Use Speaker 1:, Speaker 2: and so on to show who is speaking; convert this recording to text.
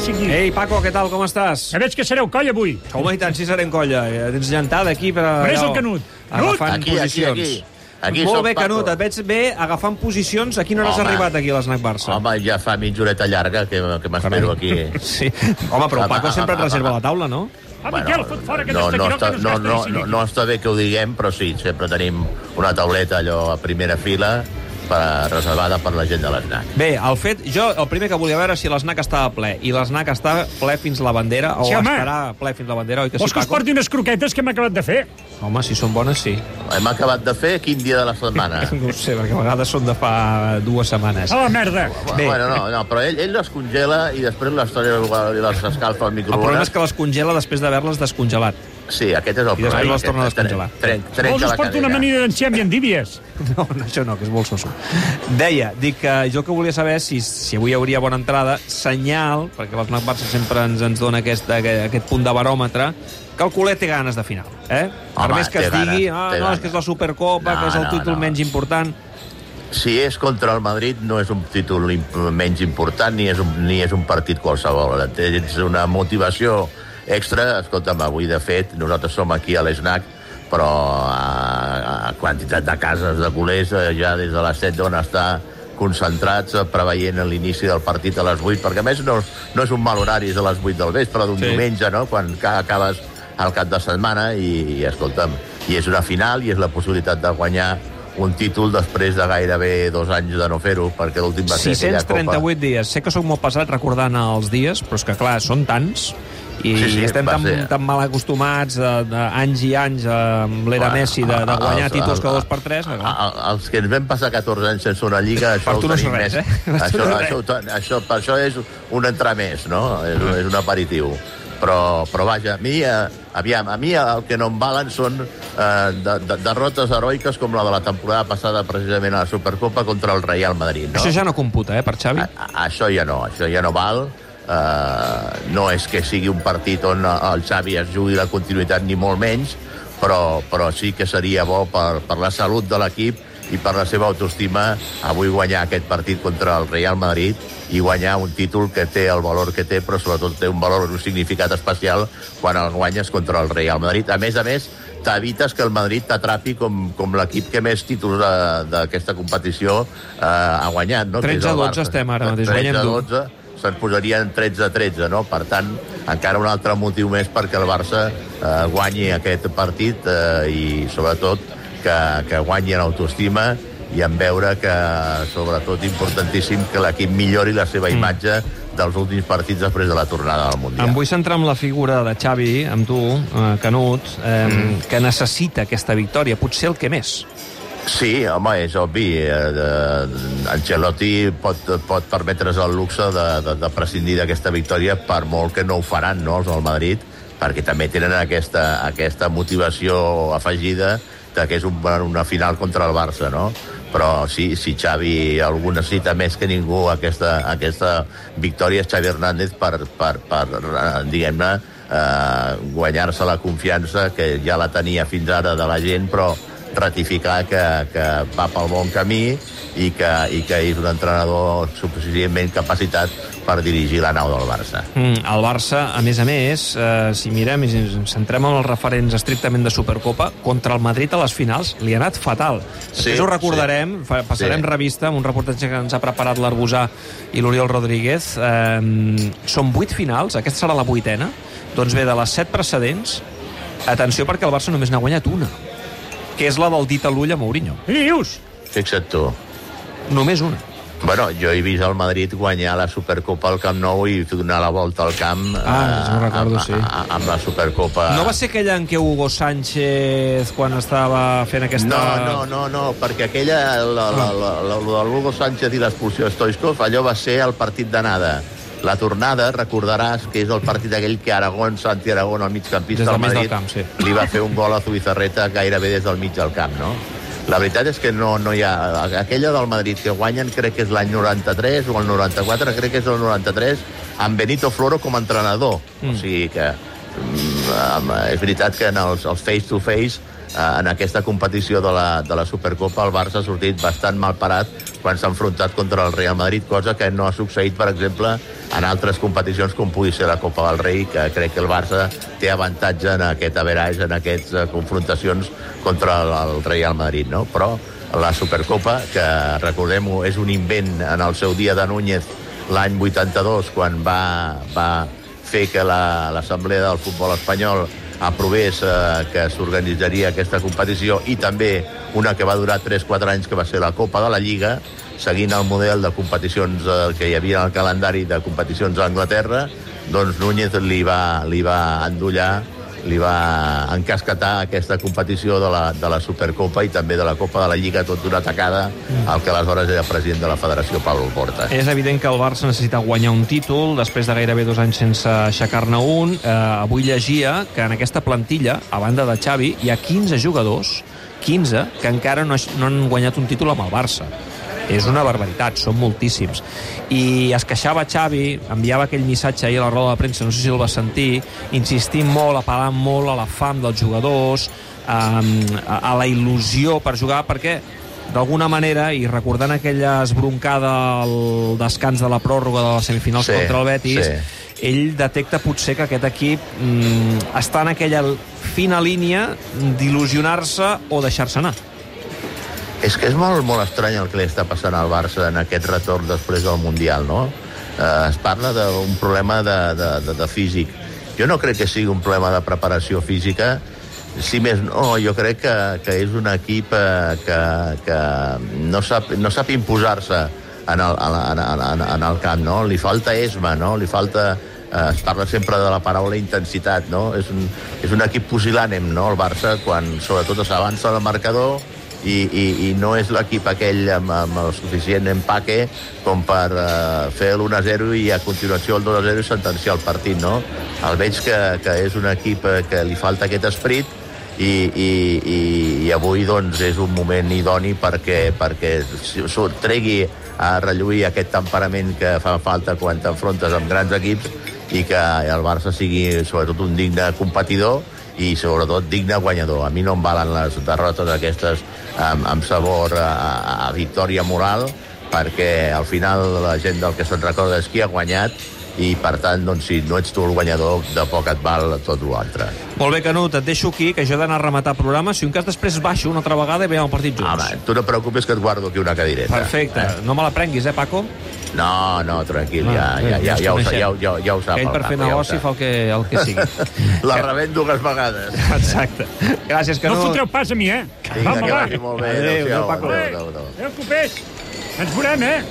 Speaker 1: passi aquí.
Speaker 2: Ei, Paco, què tal, com estàs?
Speaker 1: Que veig que sereu coll avui.
Speaker 2: Home, i tant, si serem colla. Eh, Tens llantada aquí per...
Speaker 1: És el Canut?
Speaker 2: Agafant
Speaker 3: Aquí, aquí,
Speaker 2: posicions.
Speaker 3: aquí. Aquí
Speaker 2: Molt
Speaker 3: soc
Speaker 2: bé,
Speaker 3: Paco.
Speaker 2: Canut, et veig bé agafant posicions. A quina hora has arribat aquí a l'Snac Barça?
Speaker 3: Home, ja fa mitja horeta llarga que, que m'espero aquí.
Speaker 2: Sí. Home, però el Paco sempre et reserva la taula, no?
Speaker 1: Ah, Miquel, fot fora aquest
Speaker 3: no, no, està,
Speaker 1: no
Speaker 3: no, no, no està bé que ho diguem, però sí, sempre tenim una tauleta allò a primera fila per, reservada per la gent de l'SNAC.
Speaker 2: Bé, el fet... Jo el primer que volia veure si l'Snac estava ple. I l'Snac està ple fins la bandera, o
Speaker 1: Sí, home.
Speaker 2: estarà ple fins la bandera, oi que sí,
Speaker 1: Vols que us
Speaker 2: Paco?
Speaker 1: porti unes croquetes que hem acabat de fer?
Speaker 2: Home, si són bones, sí.
Speaker 3: Hem acabat de fer quin dia de la setmana?
Speaker 2: No ho sé, perquè a vegades són de fa dues setmanes.
Speaker 1: A la merda.
Speaker 2: Bé.
Speaker 3: Bueno, no, no, però ell, ell les congela i després les, les escalfa al
Speaker 2: El problema
Speaker 3: microones.
Speaker 2: és que les congela després d'haver-les descongelat.
Speaker 3: Sí, aquest és el
Speaker 2: I després
Speaker 3: problema.
Speaker 2: les torna a descongelar.
Speaker 3: Trenc,
Speaker 1: Vols
Speaker 3: trenca
Speaker 1: us porto una amanida d'enciam i endívies?
Speaker 2: No, no, això no, que és molt soso. Deia, dic que jo que volia saber si, si avui hi hauria bona entrada, senyal, perquè l'Snac Barça sempre ens, ens dona aquest, aquest, aquest punt de baròmetre, que el culer té ganes de final. Eh? per
Speaker 3: Home,
Speaker 2: més que es digui, ah, no, és que és la Supercopa,
Speaker 3: No,
Speaker 2: que és el
Speaker 3: no,
Speaker 2: títol
Speaker 3: no.
Speaker 2: menys important...
Speaker 3: Si és contra el Madrid, no és un títol imp menys important ni és un, ni és un partit qualsevol. Tens una motivació extra. Escolta'm, avui, de fet, nosaltres som aquí a l'ESNAC, però a, a quantitat de cases de culers eh, ja des de les 7 d'on està concentrats eh, preveient l'inici del partit a les 8, perquè a més no, no és un mal horari, és a les 8 del vespre d'un
Speaker 2: Sí.
Speaker 3: diumenge, no?, quan ca- acabes al cap de setmana i, i escolta'm, i és una final i és la possibilitat de guanyar un títol després de gairebé dos anys de no fer-ho, perquè l'últim va ser aquella Copa.
Speaker 2: 638 dies. Sé que sóc molt pesat recordant els dies, però és que, clar, són tants i
Speaker 3: Sí, sí,
Speaker 2: estem tan,
Speaker 3: ser.
Speaker 2: tan mal acostumats de, de anys i anys amb l'era Messi de, de guanyar
Speaker 3: els-
Speaker 2: títols cada dos per tres.
Speaker 3: el- Els que ens vam passar 14 anys sense una lliga, això
Speaker 2: Per tu no és res, eh?
Speaker 3: Això,
Speaker 2: no
Speaker 3: això, això, això, per això és un entrar més, no? És, és un aperitiu. Però, però vaja, a mi, eh, aviam, a mi el que no em valen són eh, de, de, derrotes heroiques com la de la temporada passada precisament a la Supercopa contra el Real Madrid. No?
Speaker 2: Això ja no computa, eh, per Xavi?
Speaker 3: A, a, això ja no, això ja no val. Uh, no és que sigui un partit on el Xavi es jugui la continuïtat ni molt menys, però, però sí que seria bo per, per la salut de l'equip i per la seva autoestima avui guanyar aquest partit contra el Real Madrid i guanyar un títol que té el valor que té, però sobretot té un valor, un significat especial quan el guanyes contra el Real Madrid. A més a més, t'evites que el Madrid t'atrapi com, com l'equip que més títols de- d'aquesta competició eh, ha guanyat. No? Que és
Speaker 2: 13
Speaker 3: el
Speaker 2: a 12
Speaker 3: Barça.
Speaker 2: estem ara mateix,
Speaker 3: 13
Speaker 2: guanyem
Speaker 3: a
Speaker 2: dur.
Speaker 3: 12 se'n posarien 13 a 13, no? Per tant, encara un altre motiu més perquè el Barça eh, guanyi aquest partit eh, i, sobretot, que, que guanyi en autoestima i en veure que, sobretot, importantíssim que l'equip millori la seva imatge dels últims partits després de la tornada del Mundial.
Speaker 2: Em vull centrar en la figura de Xavi, amb tu, eh, Canut, eh,
Speaker 3: Mm.
Speaker 2: que necessita aquesta victòria, potser el que més.
Speaker 3: Sí, home, és obvi. Eh, Ancelotti pot, pot permetre's el luxe de, de, de prescindir d'aquesta victòria per molt que no ho faran, no?, els del Madrid, perquè també tenen aquesta, aquesta motivació afegida de que és un, una final contra el Barça, no? Però sí, si Xavi algú necessita més que ningú aquesta, aquesta victòria Xavi Hernández per, per, per eh, diguem-ne, eh, guanyar-se la confiança que ja la tenia fins ara de la gent, però ratificar que, que va pel bon camí i que, i que és un entrenador suficientment capacitat per dirigir la nau del Barça.
Speaker 2: Mm, el Barça, a més a més, eh, si mirem i ens centrem en els referents estrictament de Supercopa, contra el Madrid a les finals li ha anat fatal. Després
Speaker 3: Sí,
Speaker 2: ho recordarem, fa- passarem
Speaker 3: Sí.
Speaker 2: revista amb un reportatge que ens ha preparat l'Arbusà i l'Oriol Rodríguez. Eh, són vuit finals, aquesta serà la vuitena. Doncs bé, de les set precedents, atenció perquè el Barça només n'ha guanyat una, que és la del dit a l'ull a Mourinho.
Speaker 1: Què dius?
Speaker 3: Fixa't tu.
Speaker 2: Només una.
Speaker 3: Bueno, jo he vist el Madrid guanyar la Supercopa al Camp Nou i donar la volta al camp
Speaker 2: Ah, me'n recordo,
Speaker 3: amb,
Speaker 2: sí.
Speaker 3: amb, amb la Supercopa.
Speaker 2: No va ser aquella en què Hugo Sánchez, quan estava fent aquesta...
Speaker 3: No, no, no, no, perquè aquella, la, la, la, la, la del Hugo Sánchez i l'expulsió de Stoichkov, allò va ser el partit d'anada. La tornada, recordaràs que és el partit aquell que Aragón, Santi Aragón, el migcampista
Speaker 2: Des del
Speaker 3: del
Speaker 2: mig del
Speaker 3: Madrid,
Speaker 2: camp, sí.
Speaker 3: li va fer un gol a Zubizarreta gairebé des del mig del camp, no? La veritat és que no, no hi ha... Aquella del Madrid que guanyen crec que és l'any 93 o el 94, crec que és el 93, amb Benito Floro com a entrenador. Mm. O sigui que mm, és veritat que en els, els face-to-face eh, en aquesta competició de la, de la Supercopa el Barça ha sortit bastant mal parat quan s'ha enfrontat contra el Real Madrid, cosa que no ha succeït, per exemple, en altres competicions com pugui ser la Copa del Rei, que crec que el Barça té avantatge en aquest average, en aquestes eh, confrontacions contra el, el Real Madrid, no? Però la Supercopa, que recordem-ho, és un invent en el seu dia de Núñez l'any 82, quan va, va fer que la- l'Assemblea la, del Futbol Espanyol aprovés eh, que s'organitzaria aquesta competició i també una que va durar 3-4 anys, que va ser la Copa de la Lliga, seguint el model de competicions eh, que hi havia en el calendari de competicions a Anglaterra, doncs Núñez li va, li va endollar li va encasquetar aquesta competició de la, de la Supercopa i també de la Copa de la Lliga tot d'una tacada al que aleshores era president de la Federació, Pablo Porta.
Speaker 2: És evident que el Barça necessita guanyar un títol després de gairebé dos anys sense aixecar-ne un. Eh, avui llegia que en aquesta plantilla, a banda de Xavi, hi ha 15 jugadors, 15, que encara no, no han guanyat un títol amb el Barça. És una barbaritat, són moltíssims. I es queixava Xavi, enviava aquell missatge ahir a la roda de premsa, no sé si el va sentir, insistint molt, apel·lant molt a la fam dels jugadors, a, a, a la il·lusió per jugar, perquè d'alguna manera, i recordant aquella esbroncada al descans de la pròrroga de les semifinals
Speaker 3: Sí,
Speaker 2: contra el Betis,
Speaker 3: sí.
Speaker 2: ell detecta potser que aquest equip mm, està en aquella fina línia d'il·lusionar-se o deixar-se anar.
Speaker 3: És que és molt, molt estrany el que li està passant al Barça en aquest retorn després del Mundial, no? Eh, es parla d'un problema de, de, de, de físic. Jo no crec que sigui un problema de preparació física, si més no, jo crec que, que és un equip eh, que, que no sap, no sap imposar-se en el, en, en, en, el camp, no? Li falta esma, no? Li falta... Eh, es parla sempre de la paraula intensitat, no? És un, és un equip pusilànem, no?, el Barça, quan sobretot s'avança al marcador i, i, i no és l'equip aquell amb, amb el suficient empaque com per uh, fer l'1-0 i a continuació el 2-0 i sentenciar el partit, no? El veig que, que és un equip eh, que li falta aquest esprit i, i, i, i avui doncs, és un moment idoni perquè, perquè tregui a relluir aquest temperament que fa falta quan t'enfrontes amb grans equips i que el Barça sigui sobretot un digne competidor i sobretot digne guanyador. A mi no em valen les derrotes aquestes amb, amb sabor a, a, a victòria moral perquè al final la gent del que se'n recorda és qui ha guanyat i per tant, doncs, si no ets tu el guanyador, de poc et val tot l'altre.
Speaker 2: Molt bé, Canut, et deixo aquí, que jo he d'anar a rematar programa. Si un cas després baixo una altra vegada i veiem el partit junts.
Speaker 3: Home, tu no preocupis que et guardo aquí una cadireta.
Speaker 2: Perfecte. No me la prenguis, eh, Paco?
Speaker 3: No, no, tranquil, ja, ja, ja,
Speaker 2: ens
Speaker 3: ja, ho, ja, ja, ja ho sap.
Speaker 2: Ell
Speaker 3: el
Speaker 2: per fer
Speaker 3: ja
Speaker 2: negoci fa el que, el que sigui.
Speaker 3: La rebent dues vegades.
Speaker 2: Exacte. Gràcies,
Speaker 1: No
Speaker 2: Canut.
Speaker 1: fotreu pas a mi, eh?
Speaker 3: Vinga, que
Speaker 1: va.
Speaker 3: vagi molt bé.
Speaker 2: Adéu, adéu, Paco.
Speaker 3: Adéu, adéu, adéu.
Speaker 1: Adéu, copers. Ens veurem, eh?